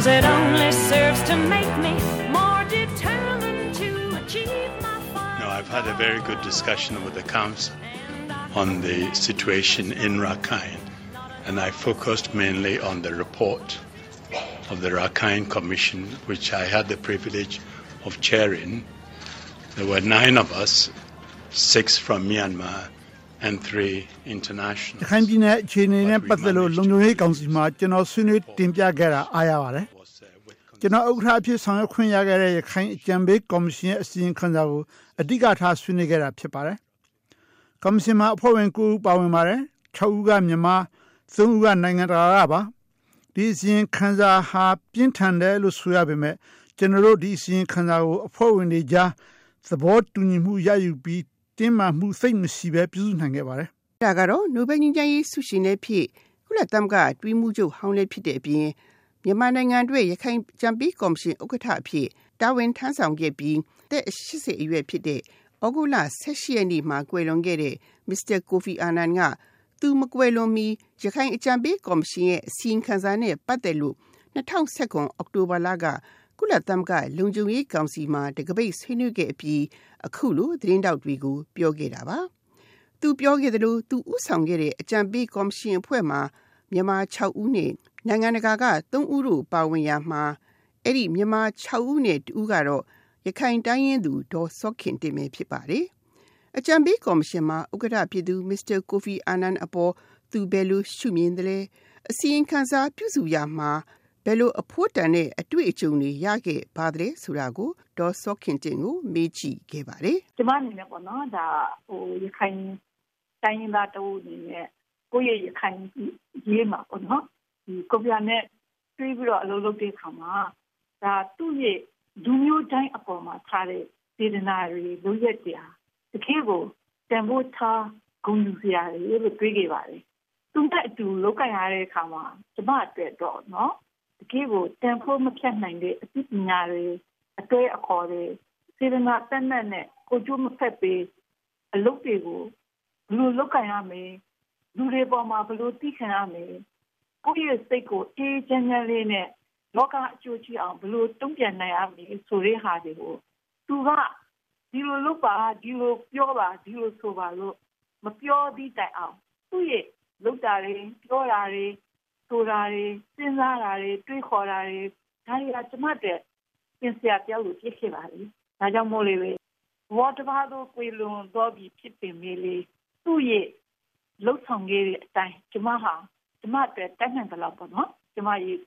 Cause it only serves to make me more determined to achieve my No, I've had a very good discussion with the Council on the situation in Rakhine, and I focused mainly on the report of the Rakhine Commission, which I had the privilege of chairing. There were nine of us, six from Myanmar and three international. ရခိုင်ပြည်နယ်အခြေအနေနဲ့ပတ်သက်လို့လုံခြုံရေးကောင်စီမှာကျွန်တော်ဆွေးနွေးတင်ပြခဲ့တာအားရပါတယ်။ကျွန်တော်ဥက္ကဋ္ဌအဖြစ်ဆောင်ရွက်ခွင့်ရခဲ့တဲ့ရခိုင်အကြံပေးကော်မရှင်ရဲ့အစီရင်ခံစာကိုအဓိကထားဆွေးနွေးခဲ့တာဖြစ်ပါတယ်။ကော်မရှင်မှာအဖွဲ့ဝင်9ဦးပါဝင်ပါတယ်။6ဦးကမြန်မာ3ဦးကနိုင်ငံတကာကပါ။ဒီအစီရင်ခံစာဟာပြင်းထန်တယ်လို့ဆိုရပေမဲ့ကျွန်တော်တို့ဒီအစီရင်ခံစာကိုအဖွဲ့ဝင်တွေကြားသဘောတူညီမှုရယူပြီး တင်းမာမှုစိတ်မရှိဘဲပြုစုနိုင်ခဲ့ပါတယ်။ဒါကတော့နိုဘယ်ငြိမ်းချမ်းရေးဆုရှင်လည်းဖြစ်ကုလသမဂ္ဂတွင်းမှုချုပ်ဟောင်းလည်းဖြစ်တဲ့အပြင်မြန်မာနိုင်ငံအတွက်ရခိုင်ကြံပေးကော်မရှင်ဥက္ကဋ္ဌအဖြစ်တာဝန်ထမ်းဆောင်ခဲ့ပြီးတဲ့80အရွယ်ဖြစ်တဲ့ဩဂုတ်လ16ရက်နေ့မှာကွယ်လွန်ခဲ့တဲ့ Mr. Kofi Annan ကသူမကွယ်လွန်မီရခိုင်အကြံပေးကော်မရှင်ရဲ့အစည်းအဝေးစာနဲ့ပတ်သက်လို့2019အောက်တိုဘာလက ကုလသမဂ္ဂလုံခြုံရေးကောင်စီမှာတကပိတ်ဆွေးနွေးခဲ့အပြီးအခုလိုသတင်းတောက်တွေကိုပြောခဲ့တာပါ။သူပြောခဲ့သလိုသူဥဆောင်ခဲ့တဲ့အကြံပေးကော်မရှင်အဖွဲ့မှာမြန်မာ6ဦးနဲ့နိုင်ငံတကာက3ဦးတို့ပါဝင်ရမှာအဲ့ဒီမြန်မာ6ဦးနဲ့2ဦးကတော့ရခိုင်တိုင်းရင်းသူဒေါ်စောခင်တင်ပဲဖြစ်ပါတယ်။အကြံပေးကော်မရှင်မှာဥက္ကဋ္ဌဖြစ်သူမစ္စတာကိုဖီအာနန်အပေါ်သူဘယ်လိုရှုမြင်တယ်လဲအစီရင်ခံစာပြုစုရမှာ ဘယ်လိုအဖို့တန်တဲ့အတွေ့အကြုံတွေရခဲ့ပါသလဲဆိုတာကိုဒေါ်စောခင်တင်ကိုမေးကြည့်ခဲ့ပါတယ်။ကျမအနေနဲ့ပေါ့နော်ဒါဟိုရခိုင်တိုင်းရင်းသားတို့အနေနဲ့ကိုယ့်ရဲ့ရခိုင်ရေးမှာပေါ့နော်ဒီကိုပြနဲ့တွေးပြီးတော့အလုပ်လုပ်တဲ့အခါမှာဒါသူ့ရဲ့လူမျိုးတိုင်းအပေါ်မှာထားတဲ့စေတနာတွေလိုရက်တရားတကယ်ကိုတန်ဖိုးထားဂုဏ်ယူစရာတွေလို့တွေးခဲ့ပါတယ်။သူနဲ့အတူလောက်ကရတဲ့အခါမှာကျမအတွက်တော့နော် တကယ်ကိုတန်ဖိုးမဖြတ်နိုင်တဲ့အသိပညာတွေအတွေ့အခေါ်တွေစေတနာတက်နဲ့နဲ့ကိုကျိုးမဖက်ပေးအလုပ်တွေကိုဘယ်လိုလုပ်ကြရမလဲလူတွေပေါ်မှာဘယ်လိုသိခံရမလဲကိုယ့်ရဲ့စိတ်ကိုအေးချမ်းချမ်းလေးနဲ့လောကအကျိုးရှိအောင်ဘယ်လိုတုံ့ပြန်နိုင်ရမလဲဆိုတဲ့ဟာတွေကိုသူကဒီလိုလုပ်ပါဒီလိုပြောပါဒီလိုဆိုပါလို့မပြောသည့်တိုင်အောင်သူ့ရဲ့လုပ်တာတွေပြောတာတွေ ဆိုတာတွေစဉ်းစားတာတွေတွေးခေါ်တာတွေဒါတွေကကျမတဲ့ပြင်ဆရာပြောက်လို့ဖြစ်ခဲ့ပါလေဒါကြောင့်မို့လေပဲဝါတဘာတို့ကိုလွန်တော့ပြီးဖြစ်ပင်မေးလေသူ့ရဲ့လှုပ်ဆောင်ခဲ့တဲ့အတိုင်းကျမဟာကျမတဲ့တတ်နိုင်တယ်လို့ပေါ့နော်ကျမရဲ့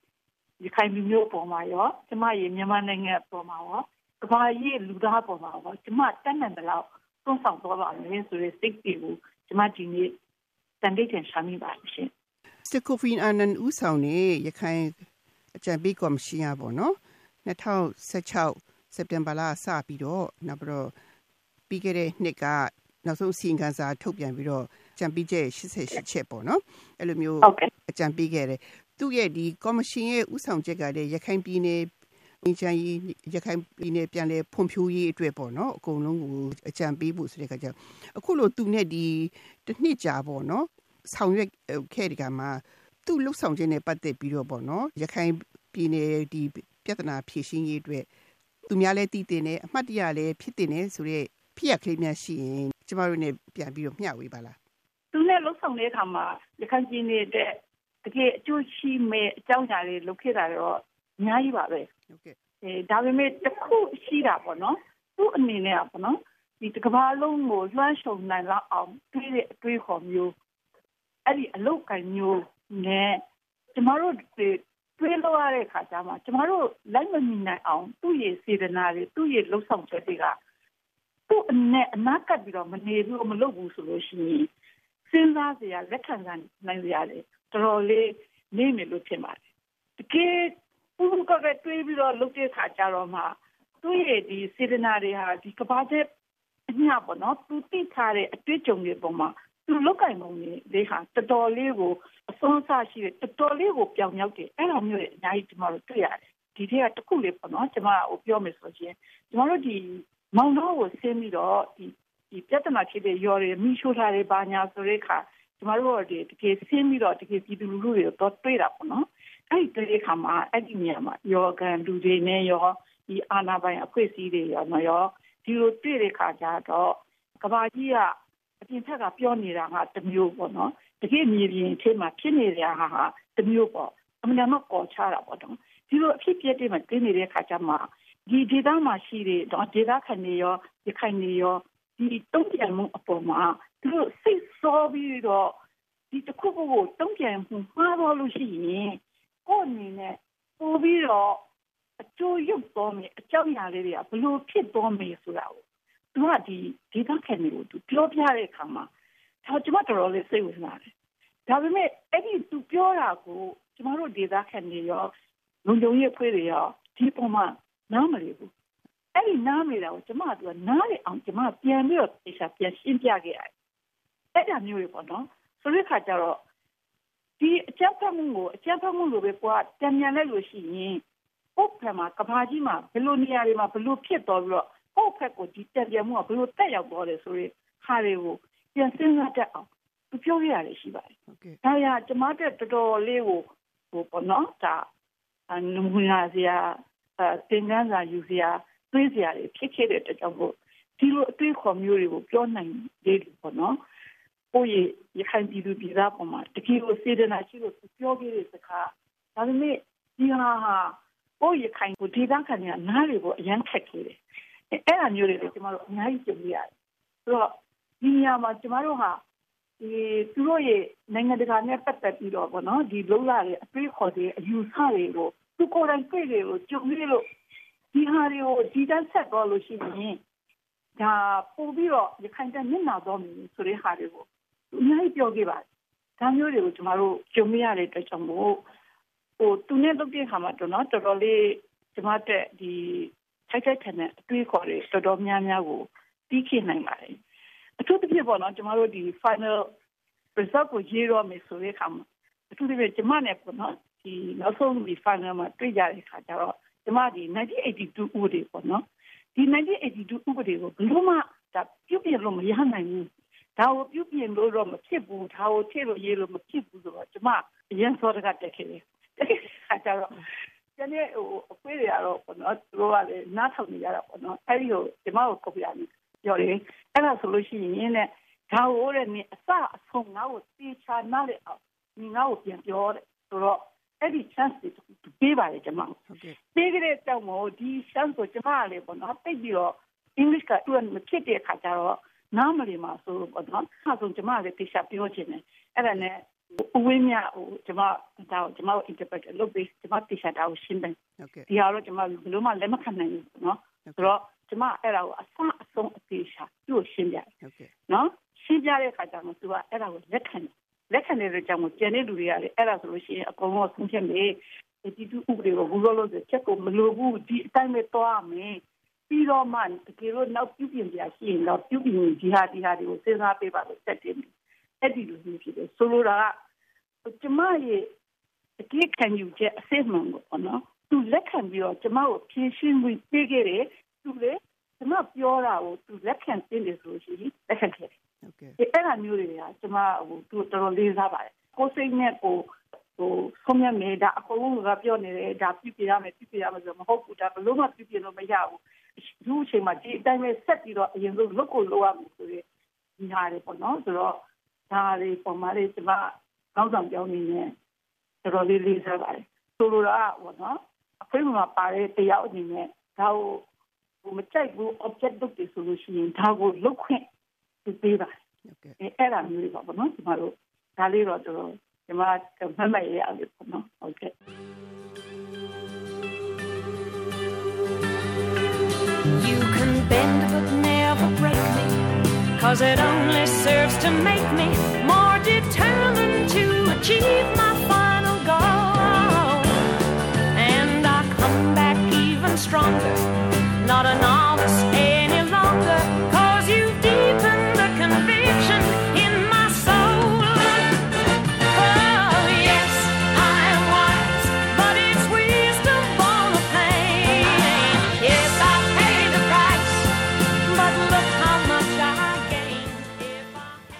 ရခိုင်မျိုးပေါ်မှာရောကျမရဲ့မြန်မာနိုင်ငံပေါ်မှာရောကဘာရဲ့လူသားပေါ်မှာရောကျမတတ်နိုင်တယ်လို့သွန်ဆောင်တော့ပါမယ်ဆိုတဲ့စိတ်တွေကိုကျမဒီနေ့တန်တိတ်ထင်ရှာမိပါရှင် စတကိုဖီအန်နန်ဦးဆောင်နေရခိုင်အကြံပေးကော်မရှင်ရပေါ့နော်2016စက်တင်ဘာလစပြီးတော့နောက်ပြီးတော့ပြီးခဲ့တဲ့နှစ်ကနောက်ဆုံးစီရင်ခံစာထုတ်ပြန်ပြီးတော့ကြံပြီးချက်88ချက်ပေါ့နော်အဲ့လိုမျိုးအကြံပေးခဲ့တယ်သူ့ရဲ့ဒီကော်မရှင်ရဲ့ဥဆောင်ချက်ကလည်းရခိုင်ပြည်နယ်အင်ချန်ကြီးရခိုင်ပြည်နယ်ပြန်လဲဖွံ့ဖြိုးရေးအတွက်ပေါ့နော်အကုန်လုံးကိုအကြံပေးဖို့ဆိုတဲ့ခါကျအခုလိုသူနဲ့ဒီတစ်နှစ်ကြာပေါ့နော် ဆောင်ရွက်ခဲ့ဒီကမှာသူ့လှုပ်ဆောင်ခြင်းနဲ့ပတ်သက်ပြီးတော့ပေါ့နော်ရခိုင်ပြည်နယ်ဒီပြဿနာဖြေရှင်းရေးအတွက်သူများလည်းတည်တင်တယ်အမှတ်တရလည်းဖြစ်တင်တယ်ဆိုတော့ဖြစ်ရကလေးများရှိရင်ကျမတို့ ਨੇ ပြန်ပြီးတော့မျှဝေပါလားသူနဲ့လှုပ်ဆောင်တဲ့အခါမှာရခိုင်ပြည်နယ်တဲ့တကယ်အကျိုးရှိမဲ့အကြောင်းအရာတွေလုပ်ခဲ့တာတော့အများကြီးပါပဲဟုတ်ကဲ့အဲဒါပေမဲ့တခုရှိတာပေါ့နော်သူ့အနေနဲ့ပေါ့နော်ဒီတကဘာလုံးကိုလွှမ်းခြုံနိုင်လောက်အောင်တွေးတဲ့အတွေးခေါ်မျိုး အဲ့ဒီအလုတ်ကံမျိုးနဲ့ကျမတို့တွေးလို့ရတဲ့ခါကျမှကျမတို့လိုက်မမိနိုင်အောင် သူ့ရဲ့စေတနာတွေသူ့ရဲ့လှုပ်ဆောင်ချက်တွေကသူ့အနဲ့အနာကပ်ပြီးတော့မနေဘူးမလုပ်ဘူးဆိုလို့ရှိရင်စဉ်းစားစရာလက်ခံနိုင်စရာလေတော်တော်လေးနေမယ်လို့ထင်ပါတယ်တကယ်ပုဂ္ဂိုလ်ကတွေးပြီးတော့လုပ်တဲ့ခါကျတော့မှသူ့ရဲ့ဒီစေတနာတွေဟာဒီကဘာတဲ့အညာပေါ့နော်သူသိထားတဲ့အတွေ့အကြုံတွေပုံမှာ သူလောက်ကင်ပုံတွေလေးဟာတော်တော်လေးကိုအစွမ်းအစရှိတဲ့တော်တော်လေးကိုပြောင်မြောက်တယ်အဲ့လိုမျိုးတွေအများကြီးဒီမှာတွေ့ရတယ်ဒီထက်ကတခုလေးပေါ့နော်ကျွန်မဟိုပြောမယ်ဆိုရင်ကျွန်တော်တို့ဒီမောင်တော်ကိုဆင်းပြီးတော့ဒီဒီပြဿနာဖြစ်တဲ့ရော်တွေမိရှိုးထားတဲ့ဘာညာဆိုတဲ့အခါကျမတို့ဒီတကယ်ဆင်းပြီးတော့တကယ်ပြည်သူလူထုတွေတော့တွေ့တာပေါ့နော်အဲ့ဒီတေခါမှာအဲ့ဒီနေရာမှာယောဂန်လူတွေနဲ့ရောဒီအာနာပိုင်အဖွဲ့အစည်းတွေရောနော်ရောဒီလိုတွေ့တဲ့ခါကျတော့ကဘာကြီးက အပြင်ထက်ကပြောနေတာကတမျိုးပေါ့နော်တကယ်မြေပြင်ထဲမှာဖြစ်နေတဲ့ဟာဟာတမျိုးပေါ့အမှန်တမ်းကောချတာပေါ့နော်ဒီလိုအဖြစ်ပြတဲ့မှာတင်းနေတဲ့ခါကျမှဒီဒေသမှာရှိတဲ့တော့ဒေသခံတွေရောဒီခိုင်တွေရောဒီတုံ့ပြန်မှုအပေါ်မှာသူတို့စိတ်ဆောပြီးတော့ဒီတစ်ခုခုကိုတုံ့ပြန်မှုမှားတော့လို့ရှိရင်ကိုယ်အနေနဲ့ပို့ပြီးတော့အကျိုးရုပ်တော်မယ်အကြောင်းအရာလေးတွေကဘလို့ဖြစ်တော်မယ်ဆိုတာကို သူကဒီဒေသခံတွေကိုသူပြောပြတဲ့အခါမှာဒါကျွန်မတော်တော်လေးစိတ်ဝင်စားတယ်ဒါပေမဲ့အဲ့ဒီသူပြောတာကိုကျွန်တော်တို့ဒေသခံတွေရောလုံခြုံရေးအဖွဲ့တွေရောဒီပုံမှာနားမလည်ဘူးအဲ့ဒီနားမလည်တာကိုကျွန်မကနားလေအောင်ကျွန်မပြန်ပြီးတော့တေချာပြန်ရှင်းပြခဲ့ရတယ်အဲ့ဒါမျိုးတွေပေါ့နော်ဆိုတဲ့ခါကျတော့ဒီအကြမ်းဖက်မှုကိုအကြမ်းဖက်မှုလိုပဲကွာတံမြန်လိုက်လို့ရှိရင်ပုတ်ဖက်မှာကဘာကြီးမှာဘယ်လိုနေရာတွေမှာဘယ်လိုဖြစ်တော်ပြီးတော့ ပုတ်ဖက်ကိုဒီတံပြန်မှုကဘယ်လိုတက်ရောက်သွားတယ်ဆိုရင်ဟာတွေကိုပြန်စဉ်းစားတတ်အောင်သူပြောရရတယ်ရှိပါတယ်ဟုတ်ကဲ့ဒါရကျမတို့တော်တော်လေးကိုဟိုပေါ့နော်ဒါနမူနာစရာတင်ကန်းစာယူစရာတွေးစရာတွေဖြစ်ခဲ့တဲ့အတွက်ကြောင့်မို့ဒီလိုအတွေးခေါ်မျိုးတွေကိုပြောနိုင်သေးတယ်ပေါ့နော်ကိုယ့်ရဲ့ရခိုင်ပြည်သူပြည်သားပေါ်မှာတကယ်ကိုစေတနာရှိလို့ပြောခဲ့တဲ့စကားဒါပေမဲ့ဒီဟာဟာကိုယ့်ရခိုင်ကိုဒေသခံတွေကနားတွေကိုအရန်ခက်ခဲ့တယ် အဲ့ဒါမျိုးတွေကိုကျမတို့အများကြီးကြုံရတယ်ဆိုတော့ဒီနေရာမှာကျမတို့ဟာဒီသူတို့ရဲ့နိုင်ငံတကာနဲ့ပတ်သက်ပြီးတော့ဗောနော်ဒီလုံးလာတဲ့အတွေ့အခေါ်တွေအယူဆတွေကိုသူကိုယ်တိုင်တွေ့တယ်လို့ကြုံရလို့ဒီဟာတွေကိုဒီတန်းဆက်တော့လို့ရှိရင်ဒါပို့ပြီးတော့ရခိုင်တန်းမျက်နှာတော့မယ်ဆိုတဲ့ဟာတွေကိုအများကြီးပြောခဲ့ပါတယ်ဒါမျိုးတွေကိုကျမတို့ကြုံရတဲ့အတွက်ကြောင့်မို့ဟိုသူနဲ့လုပ်တဲ့ခါမှာတော့နော်တော်တော်လေးကျမတက်ဒီ ထိုက်ထိုက်ထန်တဲ့အတွေ့အခေါ်တွေတော်တော်များများကိုပြီးခင်နိုင်ပါတယ်အထူးသဖြင့်ပေါ့နော်ကျမတို့ဒီ final result ကိုရေးတော့မယ်ဆိုတဲ့အခါမှာအထူးသဖြင့်ကျမနဲ့ပေါ့နော်ဒီနောက်ဆုံးဒီ final မှာတွေ့ကြတဲ့အခါကျတော့ကျမဒီ1982ဦးတွေပေါ့နော်ဒီ1982ဥပဒေကိုဘယ်လိုမှဒါပြုပြင်လို့မရနိုင်ဘူးဒါကိုပြုပြင်လို့တော့မဖြစ်ဘူးဒါကိုထည့်လို့ရေးလို့မဖြစ်ဘူးဆိုတော့ကျမအရင်စောတကတက်ခဲ့တယ်အဲကြတော့ ကျန်တဲ့ဟိုအခွေးတွေကတော့ပေါ့နော်သူတို့ကလည်းနားထောင်နေကြတာပေါ့နော်အဲဒီကိုကျမကိုကော်ပြရတယ်ပြောတယ်အဲ့ဒါဆိုလို့ရှိရင်နဲ့ဒါဟိုတဲ့နေအစအဆုံးငါ့ကိုတေချာနားလေအောင်ဒီငါ့ကိုပြန်ပြောတယ်ဆိုတော့အဲ့ဒီ chance တွေပေးပါလေကျွန်မဟုတ်ကဲ့ပေးကြတဲ့ကြောင့်မို့ဒီ chance ကိုကျွန်မလည်းပေါ့နော်တိတ်ပြီးတော့ English ကသူကမဖြစ်တဲ့အခါကျတော့နားမလည်မှာဆိုပေါ့နော်အဲဆိုကျွန်မလည်းတေချာပြောချင်တယ်အဲ့ဒါနဲ့ ဝင်းမြဟိုကျွန်မဒါကိုကျွန်မကို interpret လုပ်ပြီးကျွန်မတေချာတာကိုရှင်းတယ်ဟုတ်ကဲ့ဒီဟာတော့ကျွန်မဘယ်လိုမှလက်မခံနိုင်ဘူးနော်ဆိုတော့ကျမအဲ့ဒါကိုအစအဆုံးအသေးချာသူ့ကိုရှင်းပြတယ်ဟုတ်ကဲ့နော်ရှင်းပြတဲ့အခါကျတော့သူကအဲ့ဒါကိုလက်ခံတယ်လက်ခံတဲ့ကြောင့်ကျန်တဲ့လူတွေကလည်းအဲ့ဒါဆိုလို့ရှိရင်အကုန်လုံးဆုံးဖြတ်မယ်ဒီတူဥပဒေကိုဘူးလို့လို့ချက်ကိုမလိုဘူးဒီအတိုင်းပဲသွားမယ်ပြီးတော့မှတကယ်လို့နောက်ပြုပြင်ပြရှိရင်တော့ပြုပြင်ဒီဟာဒီဟာတွေကိုစဉ်းစားပေးပါလို့စက်တင် အဲ့ဒီလိုမျိုးဖြစ်တယ်ဆိုလိုတာကကျမရဲ့အကြည့်ခံယူချက်အစစ်မှန်ကိုပေါ့နော်သူလက်ခံပြီးတော့ကျမကိုဖြည့်ရှင်းပြီးပေးခဲ့တယ်သူလေကျမပြောတာကိုသူလက်ခံသိတယ်ဆိုလို့ရှိရင်လက်ခံခဲ့တယ်ဟုတ်ကဲ့အဲ့ဒါမျိုးတွေကကျမဟိုသူတော်တော်လေးစားပါတယ်ကိုစိတ်နဲ့ကိုဟိုဆုံးရမယ်ဒါအကုန်လုံးကပြောနေတယ်ဒါပြပြရမယ်ပြပြရမယ်ဆိုမဟုတ်ဘူးဒါဘလို့မှပြပြလို့မရဘူးဒီအချိန်မှာဒီအတိုင်းပဲဆက်ပြီးတော့အရင်ဆုံးလုတ်ကိုလောက်ရမယ်ဆိုရင်ဒီဟာတွေပေါ့နော်ဆိုတော့ ဒါတွေပုံမှန်လေးကျမကောင်းဆောင်ပြောင်းနေနေတော်တော်လေးလေးစားပါတယ်ဆိုလိုတာပေါ့နော်အဖေမှာပါတဲ့တယောက်အနေနဲ့ဒါကိုဟိုမကြိုက်ဘူး object လုပ်တယ်ဆိုလို့ရှိရင်ဒါကိုလုတ်ခွင့်ပေးပါဟုတ်ကဲ့အဲအဲ့ဒါမျိုးတွေပါပေါ့နော်ကျမတို့ဒါလေးတော့တော်ကျမမမရရအောင်ပေါ့နော်ဟုတ်ကဲ့ You can bend but never break me Cause it only serves to make me more determined to achieve my final goal. And I come back even stronger Not an